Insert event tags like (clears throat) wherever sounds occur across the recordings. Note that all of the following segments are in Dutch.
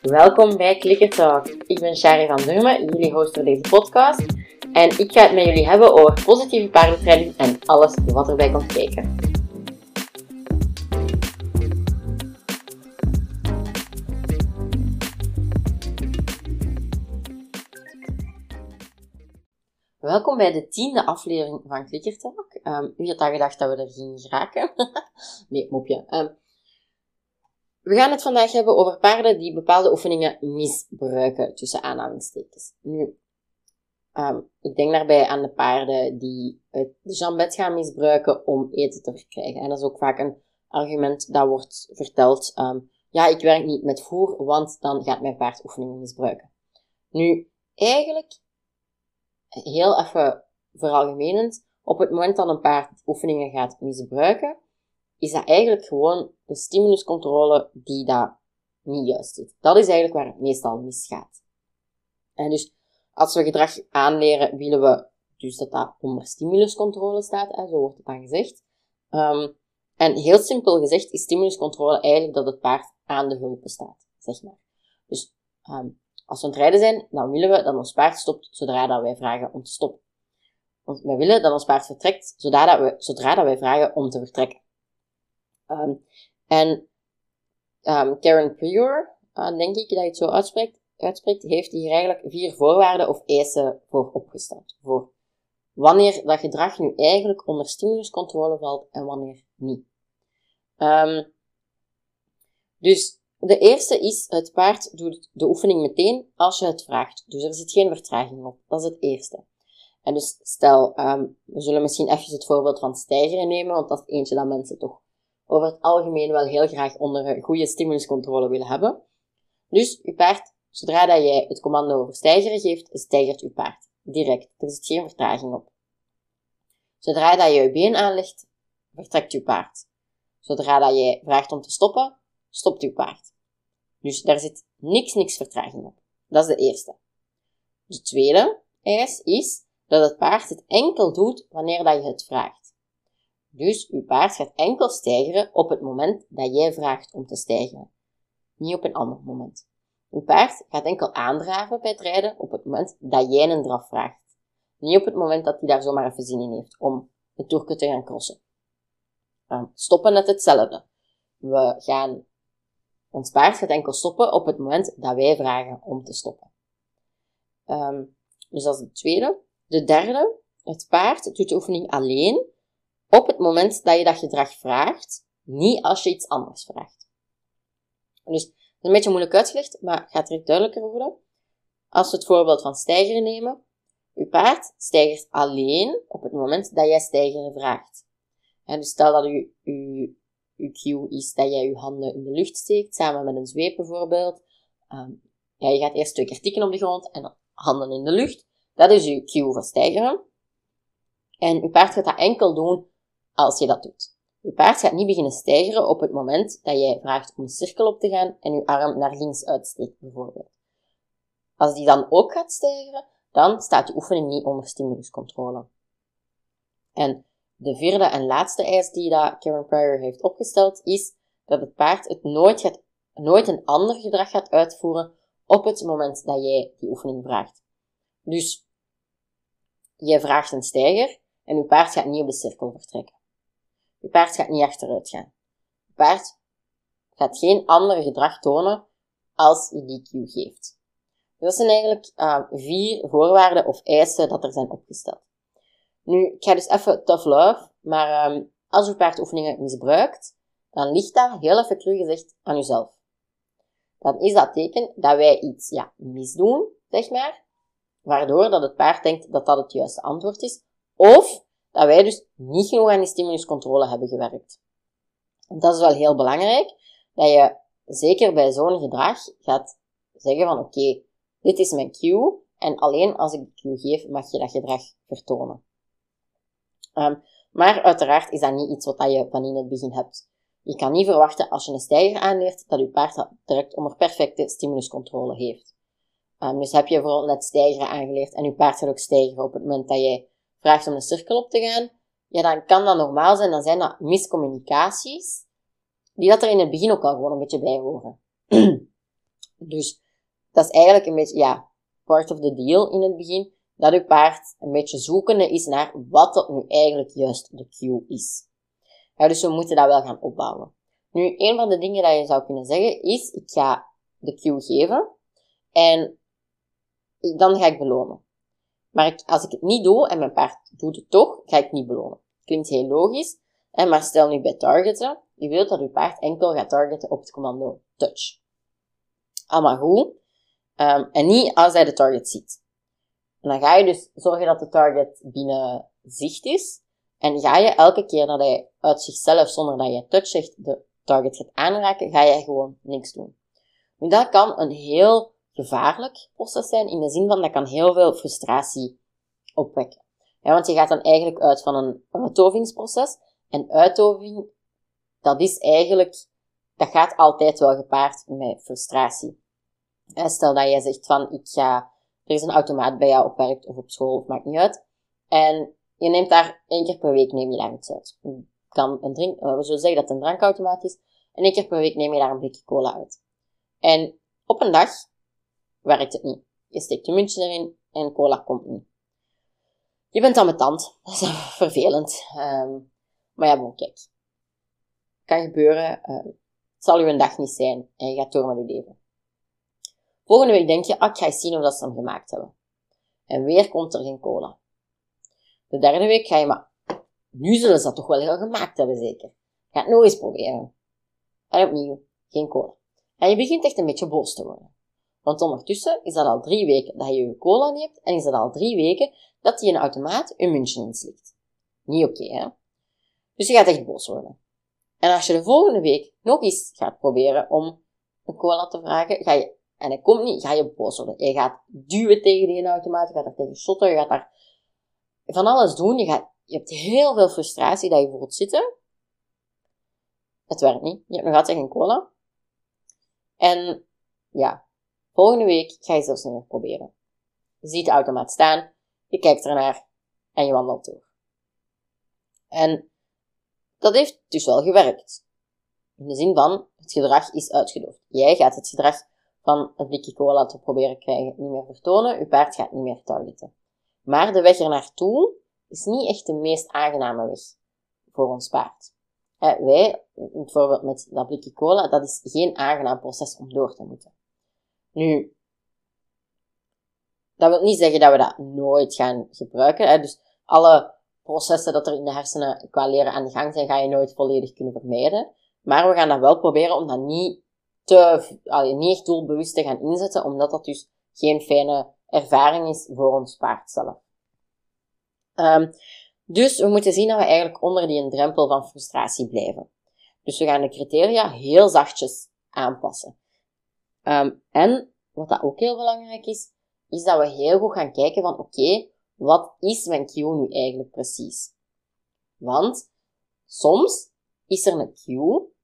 Welkom bij Clicker Talk. Ik ben Shari van Durmen, jullie host voor deze podcast. En ik ga het met jullie hebben over positieve paardentraining en alles wat erbij komt kijken. Welkom bij de tiende aflevering van Clicker Talk. Um, wie had al gedacht dat we er gingen geraken? (laughs) nee, mopje. Um, we gaan het vandaag hebben over paarden die bepaalde oefeningen misbruiken, tussen aanhalingstekens. Nu, um, ik denk daarbij aan de paarden die het jambet gaan misbruiken om eten te verkrijgen. En dat is ook vaak een argument dat wordt verteld. Um, ja, ik werk niet met voer, want dan gaat mijn paard oefeningen misbruiken. Nu, eigenlijk, heel even veralgemenend, op het moment dat een paard oefeningen gaat misbruiken, is dat eigenlijk gewoon de stimuluscontrole die dat niet juist zit. Dat is eigenlijk waar het meestal misgaat. En dus, als we gedrag aanleren, willen we dus dat dat onder stimuluscontrole staat, hè, zo wordt het dan gezegd. Um, en heel simpel gezegd is stimuluscontrole eigenlijk dat het paard aan de hulpen staat, zeg maar. Dus um, als we aan het rijden zijn, dan willen we dat ons paard stopt zodra dat wij vragen om te stoppen. Want wij willen dat ons paard vertrekt zodra dat, zodra dat wij vragen om te vertrekken. Um, en um, Karen Prior, uh, denk ik dat je het zo uitspreekt, heeft hier eigenlijk vier voorwaarden of eisen voor opgesteld. Voor wanneer dat gedrag nu eigenlijk onder stimuluscontrole valt en wanneer niet. Um, dus de eerste is, het paard doet de oefening meteen als je het vraagt. Dus er zit geen vertraging op. Dat is het eerste. En dus stel, we zullen misschien even het voorbeeld van stijgeren nemen, want dat is eentje dat mensen toch over het algemeen wel heel graag onder goede stimuluscontrole willen hebben. Dus uw paard, zodra dat jij het commando over stijgeren geeft, stijgert uw paard. Direct. Er zit geen vertraging op. Zodra dat je je been aanlegt, vertrekt uw paard. Zodra dat jij vraagt om te stoppen, stopt uw paard. Dus daar zit niks, niks vertraging op. Dat is de eerste. De tweede eis is dat het paard het enkel doet wanneer dat je het vraagt. Dus uw paard gaat enkel stijgeren op het moment dat jij vraagt om te stijgen. Niet op een ander moment. Uw paard gaat enkel aandraven bij het rijden op het moment dat jij een draf vraagt. Niet op het moment dat hij daar zomaar even zin in heeft om het toerke te gaan crossen. Stoppen net hetzelfde. We gaan, ons paard gaat enkel stoppen op het moment dat wij vragen om te stoppen. Um, dus dat is de tweede. De derde, het paard doet de oefening alleen op het moment dat je dat gedrag vraagt, niet als je iets anders vraagt. Dus, dat is een beetje moeilijk uitgelegd, maar gaat er duidelijker worden. Als we het voorbeeld van stijgeren nemen, uw paard stijgert alleen op het moment dat jij stijgeren vraagt. En dus stel dat u, uw, uw cue is dat jij je handen in de lucht steekt, samen met een zweep bijvoorbeeld. Um, ja, je gaat eerst twee keer tikken op de grond en dan handen in de lucht. Dat is uw cue voor stijgeren. En uw paard gaat dat enkel doen als je dat doet. Je paard gaat niet beginnen stijgeren op het moment dat jij vraagt om een cirkel op te gaan en je arm naar links uitsteekt, bijvoorbeeld. Als die dan ook gaat stijgeren, dan staat je oefening niet onder stimuluscontrole. En de vierde en laatste eis die dat Karen Pryor heeft opgesteld, is dat het paard het nooit, gaat, nooit een ander gedrag gaat uitvoeren op het moment dat jij die oefening vraagt. Dus, jij vraagt een stijger en je paard gaat niet op de cirkel vertrekken. Je paard gaat niet achteruit gaan. Je paard gaat geen ander gedrag tonen als je die cue geeft. dat zijn eigenlijk uh, vier voorwaarden of eisen dat er zijn opgesteld. Nu, ik ga dus even tough love, maar um, als je paard oefeningen misbruikt, dan ligt dat heel even cru gezegd aan jezelf. Dan is dat teken dat wij iets ja, misdoen, zeg maar, waardoor dat het paard denkt dat dat het juiste antwoord is, of dat wij dus niet genoeg aan die stimuluscontrole hebben gewerkt. En dat is wel heel belangrijk, dat je zeker bij zo'n gedrag gaat zeggen van oké, dit is mijn cue en alleen als ik de cue geef mag je dat gedrag vertonen. Um, maar uiteraard is dat niet iets wat je van in het begin hebt. Je kan niet verwachten als je een stijger aanleert dat je paard direct onder perfecte stimuluscontrole heeft. Um, dus heb je bijvoorbeeld net stijgeren aangeleerd en je paard gaat ook stijgeren op het moment dat jij vraagt om een cirkel op te gaan, ja, dan kan dat normaal zijn. Dan zijn dat miscommunicaties. die dat er in het begin ook al gewoon een beetje bij horen. (clears throat) dus dat is eigenlijk een beetje, ja, part of the deal in het begin, dat uw paard een beetje zoekende is naar wat dat nu eigenlijk juist de cue is. Dus we moeten dat wel gaan opbouwen. Nu, een van de dingen dat je zou kunnen zeggen is, ik ga de cue geven en dan ga ik belonen. Maar als ik het niet doe en mijn paard doet het toch, ga ik niet belonen. Klinkt heel logisch, maar stel nu bij targeten, je wilt dat je paard enkel gaat targeten op het commando touch. Allemaal goed. Um, en niet als hij de target ziet. En dan ga je dus zorgen dat de target binnen zicht is. En ga je elke keer dat hij uit zichzelf, zonder dat je touch zegt, de target gaat aanraken, ga jij gewoon niks doen. Nu, dat kan een heel gevaarlijk proces zijn, in de zin van dat kan heel veel frustratie opwekken. Ja, want je gaat dan eigenlijk uit van een uitovingsproces. En uitoving, dat is eigenlijk, dat gaat altijd wel gepaard met frustratie. Stel dat jij zegt van, ik ga, er is een automaat bij jou op werk of op school, of maakt niet uit. En je neemt daar één keer per week neem je daar iets uit. Kan een drink, we zullen zeggen dat het een drankautomaat is. En één keer per week neem je daar een blikje cola uit. En op een dag werkt het niet. Je steekt je muntje erin en cola komt niet. Je bent dan met tand. (laughs) Dat is vervelend. Um, maar ja, bon, kijk. Kan gebeuren. Uh, het zal u een dag niet zijn en je gaat door met je leven. Volgende week denk je, ah, ik ga eens zien of dat ze hem gemaakt hebben. En weer komt er geen cola. De derde week ga je, maar nu zullen ze dat toch wel heel gemaakt hebben, zeker. Ga het nog eens proberen. En opnieuw, geen cola. En je begint echt een beetje boos te worden. Want ondertussen is dat al drie weken dat je je cola niet hebt en is dat al drie weken dat je een automaat een muntje inslikt. Niet oké, hè? Dus je gaat echt boos worden. En als je de volgende week nog eens gaat proberen om een cola te vragen, ga je, en hij komt niet, ga je boos worden. Je gaat duwen tegen die automaat, je gaat er tegen shotten, je gaat daar van alles doen. Je, gaat, je hebt heel veel frustratie dat je voelt zitten. Het werkt niet. Je hebt nog altijd geen cola. En ja, volgende week ga je zelfs niet meer proberen. Je ziet de automaat staan, je kijkt ernaar en je wandelt door. En dat heeft dus wel gewerkt. In de zin van, het gedrag is uitgedoofd. Jij gaat het gedrag van het blikje cola te proberen krijgen niet meer vertonen, je paard gaat niet meer targeten. Maar de weg er naartoe is niet echt de meest aangename weg voor ons paard. Wij, bijvoorbeeld met dat blikje cola, dat is geen aangenaam proces om door te moeten. Nu, dat wil niet zeggen dat we dat nooit gaan gebruiken. Hè. Dus alle processen dat er in de hersenen qua leren aan de gang zijn, ga je nooit volledig kunnen vermijden. Maar we gaan dat wel proberen om dat niet te, allee, niet echt doelbewust te gaan inzetten, omdat dat dus geen fijne ervaring is voor ons paard zelf. Um, dus we moeten zien dat we eigenlijk onder die drempel van frustratie blijven. Dus we gaan de criteria heel zachtjes aanpassen. Um, en wat dat ook heel belangrijk is, is dat we heel goed gaan kijken van oké, wat is mijn cue nu eigenlijk precies? Want soms is er een cue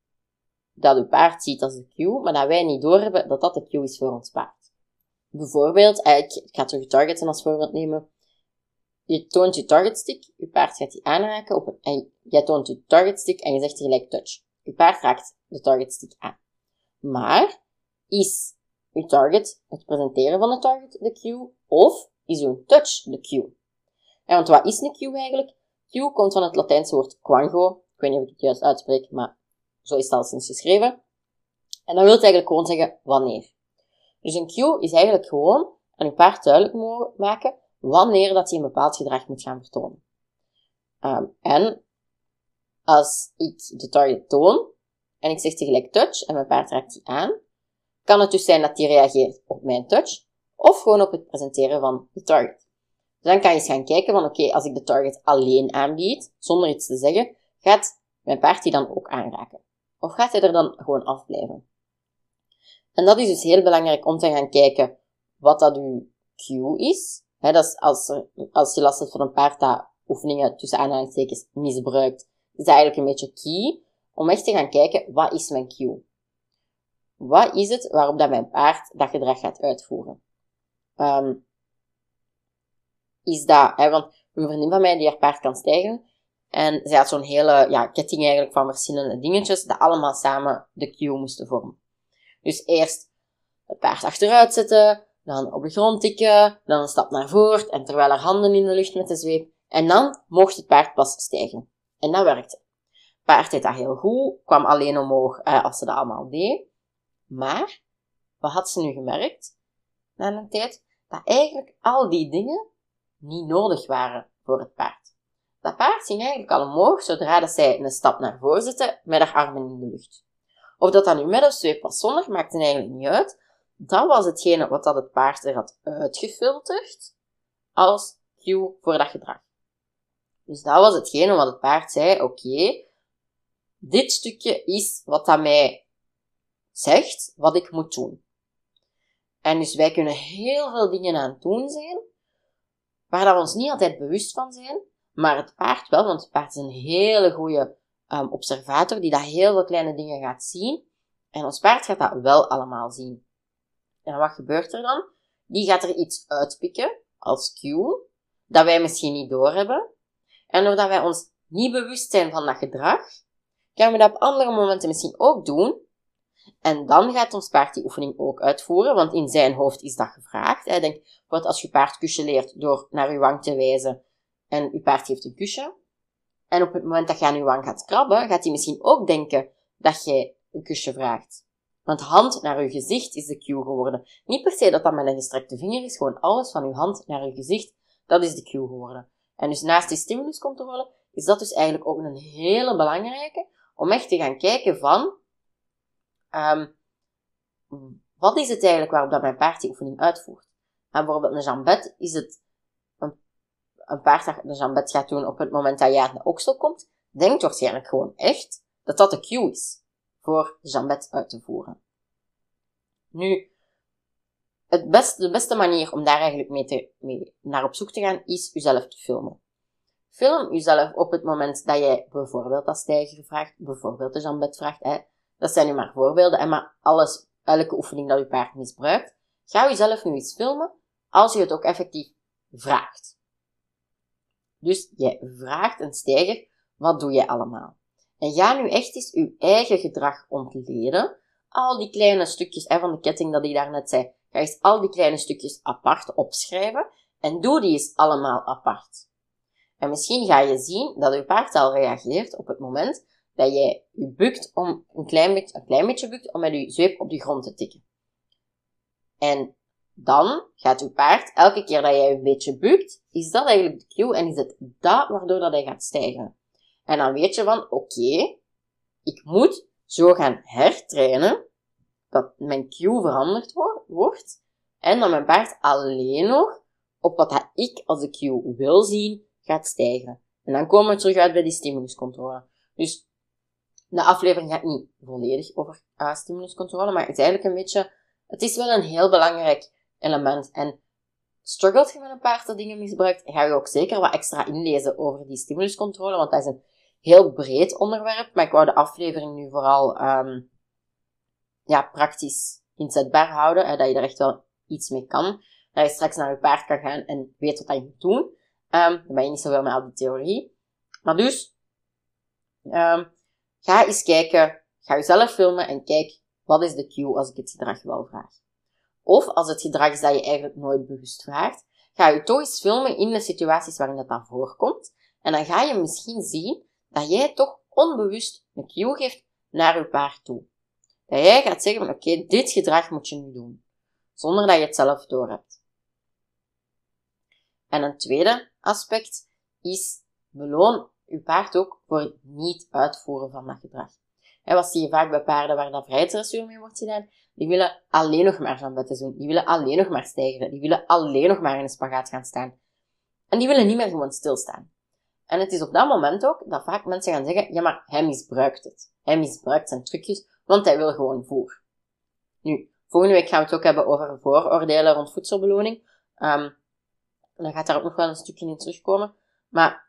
dat uw paard ziet als de cue, maar dat wij niet doorhebben dat dat de cue is voor ons paard. Bijvoorbeeld, eh, ik ga terug targeten als voorbeeld nemen. Je toont je target stick, je paard gaat die aanraken op een, en jij toont je target stick en je zegt tegelijk touch. Je paard raakt de target stick aan. Maar is uw target het presenteren van de target de cue of is uw touch de cue? En want wat is een cue eigenlijk? Cue komt van het Latijnse woord quango. Ik weet niet of ik het juist uitspreek, maar zo is het al sinds geschreven. En dat wil eigenlijk gewoon zeggen wanneer. Dus een cue is eigenlijk gewoon aan uw paard duidelijk maken wanneer dat hij een bepaald gedrag moet gaan vertonen. Um, en als ik de target toon en ik zeg tegelijk touch en mijn paard raakt die aan, kan het dus zijn dat hij reageert op mijn touch of gewoon op het presenteren van de target. Dus dan kan je eens gaan kijken van oké, als ik de target alleen aanbied, zonder iets te zeggen, gaat mijn paard die dan ook aanraken? Of gaat hij er dan gewoon afblijven? En dat is dus heel belangrijk om te gaan kijken wat dat uw cue is. Dat is als, als je last hebt van een paard dat oefeningen tussen aanhalingstekens misbruikt, is dat eigenlijk een beetje key om echt te gaan kijken, wat is mijn cue? Wat is het waarop dat mijn paard dat gedrag gaat uitvoeren? Um, is dat, hè, want een vriendin van mij die haar paard kan stijgen, En zij had zo'n hele ja, ketting eigenlijk van verschillende dingetjes, die allemaal samen de cue moesten vormen. Dus eerst het paard achteruit zetten, dan op de grond tikken, dan een stap naar voren en terwijl haar handen in de lucht met de zweep. En dan mocht het paard pas stijgen. En dat werkte. Het paard deed dat heel goed, kwam alleen omhoog eh, als ze dat allemaal deed. Maar, wat had ze nu gemerkt? Na een tijd, dat eigenlijk al die dingen niet nodig waren voor het paard. Dat paard ging eigenlijk al omhoog zodra dat zij een stap naar voren zette met haar armen in de lucht. Of dat dan nu met of zweep was maakte eigenlijk niet uit. Dat was hetgene wat dat het paard er had uitgefilterd als cue voor dat gedrag. Dus dat was hetgene wat het paard zei, oké, dit stukje is wat dat mij zegt wat ik moet doen. En dus wij kunnen heel veel dingen aan het doen zijn, waar we ons niet altijd bewust van zijn, maar het paard wel, want het paard is een hele goede um, observator die dat heel veel kleine dingen gaat zien. En ons paard gaat dat wel allemaal zien. En wat gebeurt er dan? Die gaat er iets uitpikken als cue, dat wij misschien niet doorhebben. En doordat wij ons niet bewust zijn van dat gedrag, kunnen we dat op andere momenten misschien ook doen. En dan gaat ons paard die oefening ook uitvoeren, want in zijn hoofd is dat gevraagd. Hij denkt, wat als je paard kusje leert door naar uw wang te wijzen en uw paard heeft een kusje. En op het moment dat je aan uw wang gaat krabben, gaat hij misschien ook denken dat jij een kusje vraagt. Want hand naar uw gezicht is de cue geworden. Niet per se dat dat met een gestrekte vinger is, gewoon alles van uw hand naar uw gezicht, dat is de cue geworden. En dus naast die stimuluscontrole is dat dus eigenlijk ook een hele belangrijke om echt te gaan kijken van um, wat is het eigenlijk waarop dat mijn paard die oefening uitvoert. En bijvoorbeeld een jambet is het een, paard dat een jambet gaat doen op het moment dat jij aan de oksel komt, denkt waarschijnlijk gewoon echt dat dat de cue is voor jambet uit te voeren. Nu, het beste, de beste manier om daar eigenlijk mee, te, naar op zoek te gaan, is jezelf te filmen. Film jezelf op het moment dat jij bijvoorbeeld dat stijgen vraagt, bijvoorbeeld de jambet vraagt. Hè. Dat zijn nu maar voorbeelden. En maar alles, elke oefening dat je paard misbruikt, ga jezelf nu eens filmen als je het ook effectief vraagt. Dus jij vraagt een stijger, wat doe jij allemaal? En ga nu echt eens je eigen gedrag ontleden. Al die kleine stukjes hè, van de ketting dat ik daarnet zei, ga eens al die kleine stukjes apart opschrijven en doe die eens allemaal apart. En misschien ga je zien dat je paard al reageert op het moment dat jij je bukt om een klein beetje, een klein beetje bukt om met je zweep op de grond te tikken. En dan gaat uw paard, elke keer dat jij een beetje bukt, is dat eigenlijk de cue en is het dat waardoor dat hij gaat stijgen. En dan weet je van, oké, ik moet zo gaan hertrainen, dat mijn cue veranderd wordt, en dat mijn paard alleen nog op wat ik als de cue wil zien, gaat stijgen. En dan komen we terug uit bij die stimuluscontrole. Dus de aflevering gaat niet volledig over stimuluscontrole, maar het is eigenlijk een beetje, het is wel een heel belangrijk element. En struggelt je met een paar te dingen misbruikt, ga je ook zeker wat extra inlezen over die stimuluscontrole, want dat is een heel breed onderwerp, maar ik wou de aflevering nu vooral um, ja, praktisch inzetbaar houden, hè, dat je er echt wel iets mee kan. Dat je straks naar je paard kan gaan en weet wat je moet doen. Um, dan ben je niet zoveel met al die theorie. Maar dus, um, ga eens kijken, ga jezelf filmen en kijk, wat is de cue als ik het gedrag wel vraag. Of als het gedrag is dat je eigenlijk nooit bewust vraagt, ga je toch eens filmen in de situaties waarin dat dan voorkomt. En dan ga je misschien zien dat jij toch onbewust een cue geeft naar je paard toe. Dat jij gaat zeggen van oké, dit gedrag moet je nu doen. Zonder dat je het zelf doorhebt. En een tweede aspect is beloon uw paard ook voor het niet uitvoeren van dat gedrag. En wat zie je vaak bij paarden waar dat vrijheidsdressuur mee wordt gedaan? Die willen alleen nog maar jambetten doen. Die willen alleen nog maar stijgen. Die willen alleen nog maar in een spagaat gaan staan. En die willen niet meer gewoon stilstaan. En het is op dat moment ook dat vaak mensen gaan zeggen, ja maar hij misbruikt het. Hij misbruikt zijn trucjes, want hij wil gewoon voer. Nu, volgende week gaan we het ook hebben over vooroordelen rond voedselbeloning. En dan gaat daar ook nog wel een stukje in terugkomen. Maar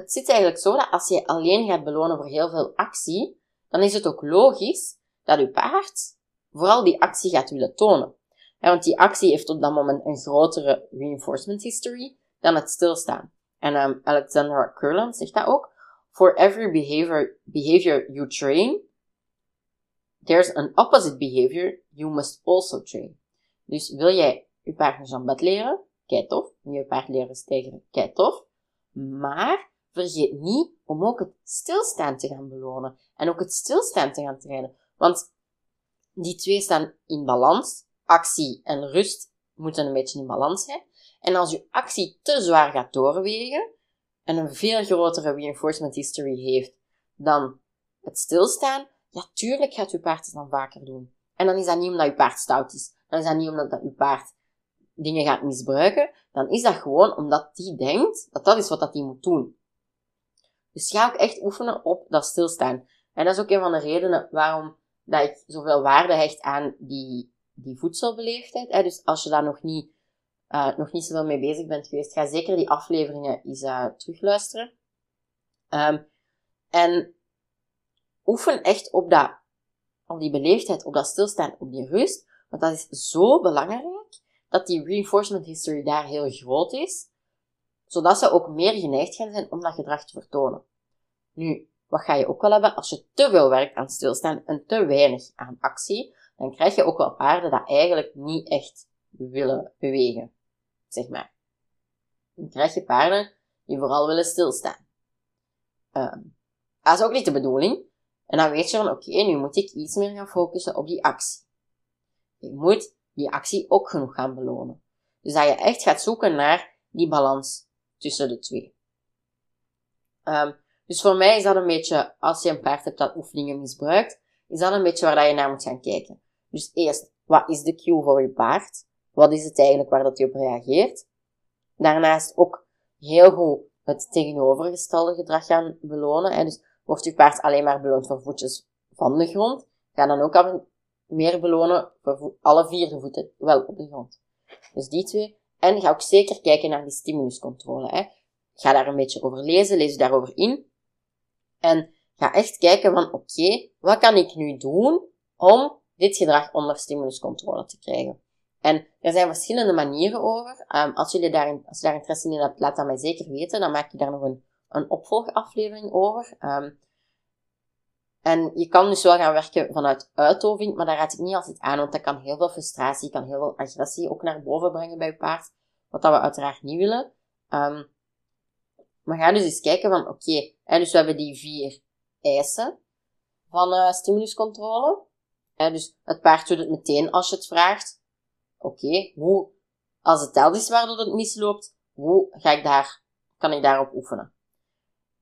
het zit eigenlijk zo dat als je alleen gaat belonen voor heel veel actie, dan is het ook logisch dat je paard vooral die actie gaat willen tonen. want die actie heeft op dat moment een grotere reinforcement history dan het stilstaan. En um, Alexandra Kurland zegt dat ook. For every behavior, behavior you train, there's an opposite behavior you must also train. Dus wil jij je paard een bed leren? Kijk tof. Je paard leren stijgen? Kijk tof. Maar vergeet niet om ook het stilstaan te gaan belonen. En ook het stilstaan te gaan trainen. Want die twee staan in balans. Actie en rust moeten een beetje in balans zijn. En als je actie te zwaar gaat doorwegen en een veel grotere reinforcement history heeft dan het stilstaan, ja, tuurlijk gaat je paard het dan vaker doen. En dan is dat niet omdat je paard stout is. Dan is dat niet omdat dat je paard dingen gaat misbruiken. Dan is dat gewoon omdat die denkt dat dat is wat dat die moet doen. Dus ga ook echt oefenen op dat stilstaan. En dat is ook een van de redenen waarom dat ik zoveel waarde hecht aan die, die voedselbeleefdheid. Hè. Dus als je daar nog niet, uh, nog niet zoveel mee bezig bent geweest, ga zeker die afleveringen eens uh, terugluisteren. Um, en oefen echt op, dat, op die beleefdheid, op dat stilstaan, op die rust. Want dat is zo belangrijk dat die reinforcement history daar heel groot is, zodat ze ook meer geneigd gaan zijn om dat gedrag te vertonen. Nu, wat ga je ook wel hebben als je te veel werkt aan stilstaan en te weinig aan actie, dan krijg je ook wel paarden dat eigenlijk niet echt willen bewegen, zeg maar. Dan krijg je paarden die vooral willen stilstaan. Um, dat is ook niet de bedoeling. En dan weet je van, oké, nu moet ik iets meer gaan focussen op die actie. Je moet die actie ook genoeg gaan belonen. Dus dat je echt gaat zoeken naar die balans tussen de twee. Um, dus voor mij is dat een beetje, als je een paard hebt dat oefeningen misbruikt, is dat een beetje waar je naar moet gaan kijken. Dus eerst, wat is de cue voor je paard? Wat is het eigenlijk waar dat hij op reageert? Daarnaast ook heel goed het tegenovergestelde gedrag gaan belonen. Hè. Dus wordt je paard alleen maar beloond voor voetjes van de grond, ga dan ook al meer belonen voor alle vier voeten wel op de grond. Dus die twee. En ga ook zeker kijken naar die stimuluscontrole. Hè. Ga daar een beetje over lezen, lees je daarover in. En ga echt kijken van, oké, wat kan ik nu doen om dit gedrag onder stimuluscontrole te krijgen? En er zijn verschillende manieren over. Um, als jullie daar, als je daar interesse in hebt, laat dat mij zeker weten. Dan maak je daar nog een, een opvolgaflevering over. Um, en je kan dus wel gaan werken vanuit uitoving, maar daar raad ik niet altijd aan, want dat kan heel veel frustratie, kan heel veel agressie ook naar boven brengen bij je paard. Wat dat we uiteraard niet willen. Um, maar ga dus eens kijken van, oké, okay, dus we hebben die vier eisen van uh, stimuluscontrole. En dus het paard doet het meteen als je het vraagt. Oké, hoe, als het tel is waardoor het misloopt, hoe ga ik daar, kan ik daarop oefenen?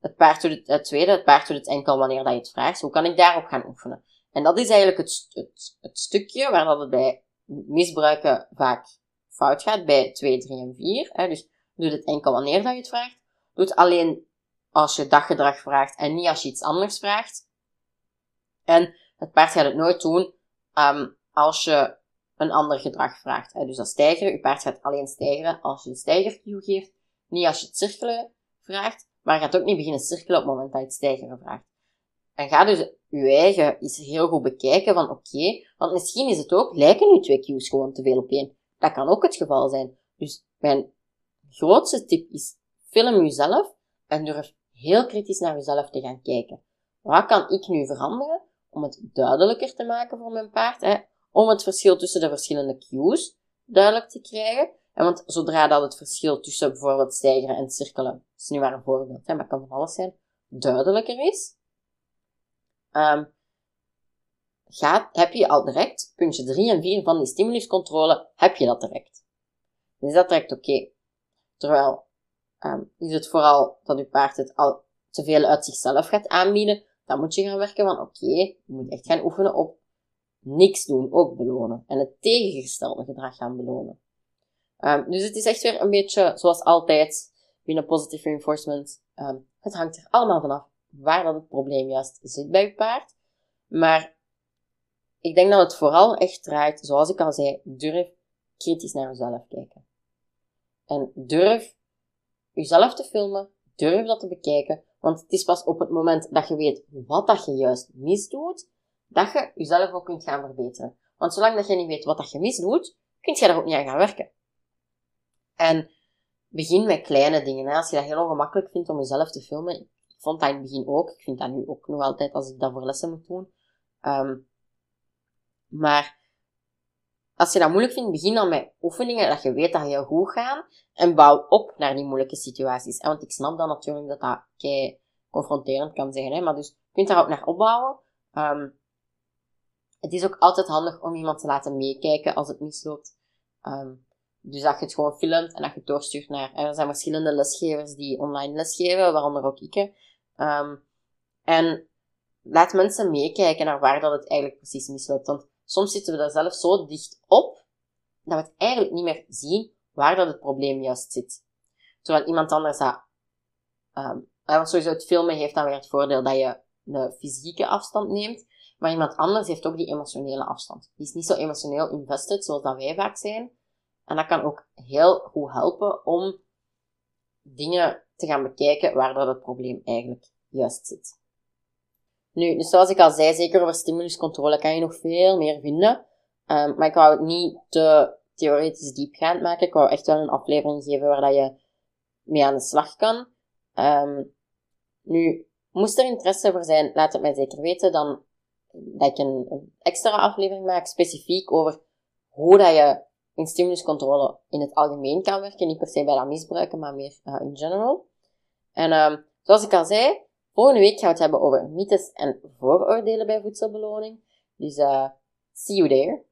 Het paard doet het, het tweede, het paard doet het enkel wanneer dat je het vraagt. Hoe kan ik daarop gaan oefenen? En dat is eigenlijk het, het, het stukje waar dat het bij misbruiken vaak fout gaat, bij 2, 3 en 4. Hè. Dus doe het enkel wanneer dat je het vraagt. Doe het alleen als je daggedrag vraagt en niet als je iets anders vraagt. En het paard gaat het nooit doen um, als je een ander gedrag vraagt. Hè. Dus dat stijgeren, je paard gaat alleen stijgeren als je de stijgercue geeft, niet als je het cirkelen vraagt, maar gaat ook niet beginnen cirkelen op het moment dat je het stijgeren vraagt. En ga dus je eigen eens heel goed bekijken van oké, want misschien is het ook, lijken nu twee cues gewoon te veel op één. Dat kan ook het geval zijn. Dus mijn grootste tip is, film jezelf en durf heel kritisch naar jezelf te gaan kijken. Wat kan ik nu veranderen om het duidelijker te maken voor mijn paard? Hè? Om het verschil tussen de verschillende cues duidelijk te krijgen. En want zodra dat het verschil tussen bijvoorbeeld stijgeren en cirkelen, is nu maar een voorbeeld, hè, maar kan van alles zijn, duidelijker is, um, gaat, heb je al direct, puntje 3 en 4 van die stimuluscontrole, heb je dat direct. Dus dat direct oké. Terwijl, um, is het vooral dat je paard het al te veel uit zichzelf gaat aanbieden, dan moet je gaan werken van oké, je moet echt gaan oefenen op niks doen, ook belonen. En het tegengestelde gedrag gaan belonen. Um, dus het is echt weer een beetje zoals altijd binnen positive reinforcement. Um, het hangt er allemaal vanaf waar dat het probleem juist zit bij je paard. Maar ik denk dat het vooral echt draait, zoals ik al zei, durf kritisch naar jezelf kijken. En durf jezelf te filmen, durf dat te bekijken, want het is pas op het moment dat je weet wat dat je juist misdoet, dat je jezelf ook kunt gaan verbeteren. Want zolang dat je niet weet wat dat je misdoet, kun je daar ook niet aan gaan werken. En begin met kleine dingen. Hè. Als je dat heel ongemakkelijk vindt om jezelf te filmen, ik vond dat in het begin ook. Ik vind dat nu ook nog altijd als ik dat voor lessen moet doen. Um, maar als je dat moeilijk vindt, begin dan met oefeningen dat je weet dat je goed gaan. En bouw op naar die moeilijke situaties. Want ik snap dan natuurlijk dat dat kei confronterend kan zijn. Hè? Maar dus je kunt daar ook naar opbouwen. Um, het is ook altijd handig om iemand te laten meekijken als het misloopt. Um, dus dat je het gewoon filmt en dat je het doorstuurt naar... Er zijn verschillende lesgevers die online lesgeven, waaronder ook ik. Um, en laat mensen meekijken naar waar dat het eigenlijk precies misloopt. Want soms zitten we daar zelf zo dicht op, dat we het eigenlijk niet meer zien waar dat het probleem juist zit. Terwijl iemand anders dat... Um, want sowieso het filmen heeft dan weer het voordeel dat je de fysieke afstand neemt. Maar iemand anders heeft ook die emotionele afstand. Die is niet zo emotioneel invested zoals dat wij vaak zijn. En dat kan ook heel goed helpen om dingen te gaan bekijken waar dat het probleem eigenlijk juist zit. Nu, dus zoals ik al zei, zeker over stimuluscontrole kan je nog veel meer vinden. Um, maar ik wou het niet te theoretisch diepgaand maken. Ik wou echt wel een aflevering geven waar dat je mee aan de slag kan. Um, nu, moest er interesse voor zijn, laat het mij zeker weten. Dan dat ik een, een extra aflevering maak, specifiek over hoe dat je in stimuluscontrole in het algemeen kan werken. Niet per se bij dat misbruiken, maar meer uh, in general. En um, zoals ik al zei, volgende week gaan we het hebben over mythes en vooroordelen bij voedselbeloning. Dus uh, see you there.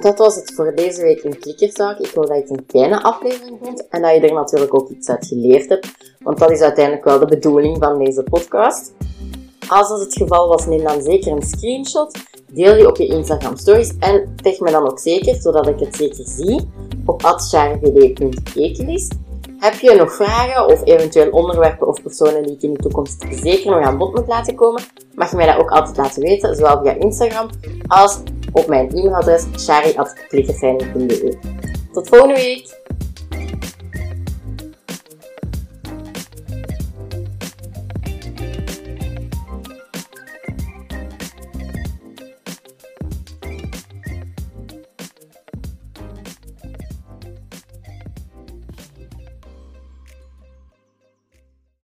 Dat was het voor deze week in Klikkerzaak. Ik hoop dat je het een fijne aflevering vond en dat je er natuurlijk ook iets uit geleerd hebt. Want dat is uiteindelijk wel de bedoeling van deze podcast. Als dat het geval was, neem dan zeker een screenshot. Deel die op je Instagram stories en tag me dan ook zeker, zodat ik het zeker zie, op atcharvd.ekelis. Heb je nog vragen of eventueel onderwerpen of personen die ik in de toekomst zeker nog aan bod moet laten komen, mag je mij dat ook altijd laten weten, zowel via Instagram als op mijn e-mailadres shari.klikkerfijn.be. Tot volgende week!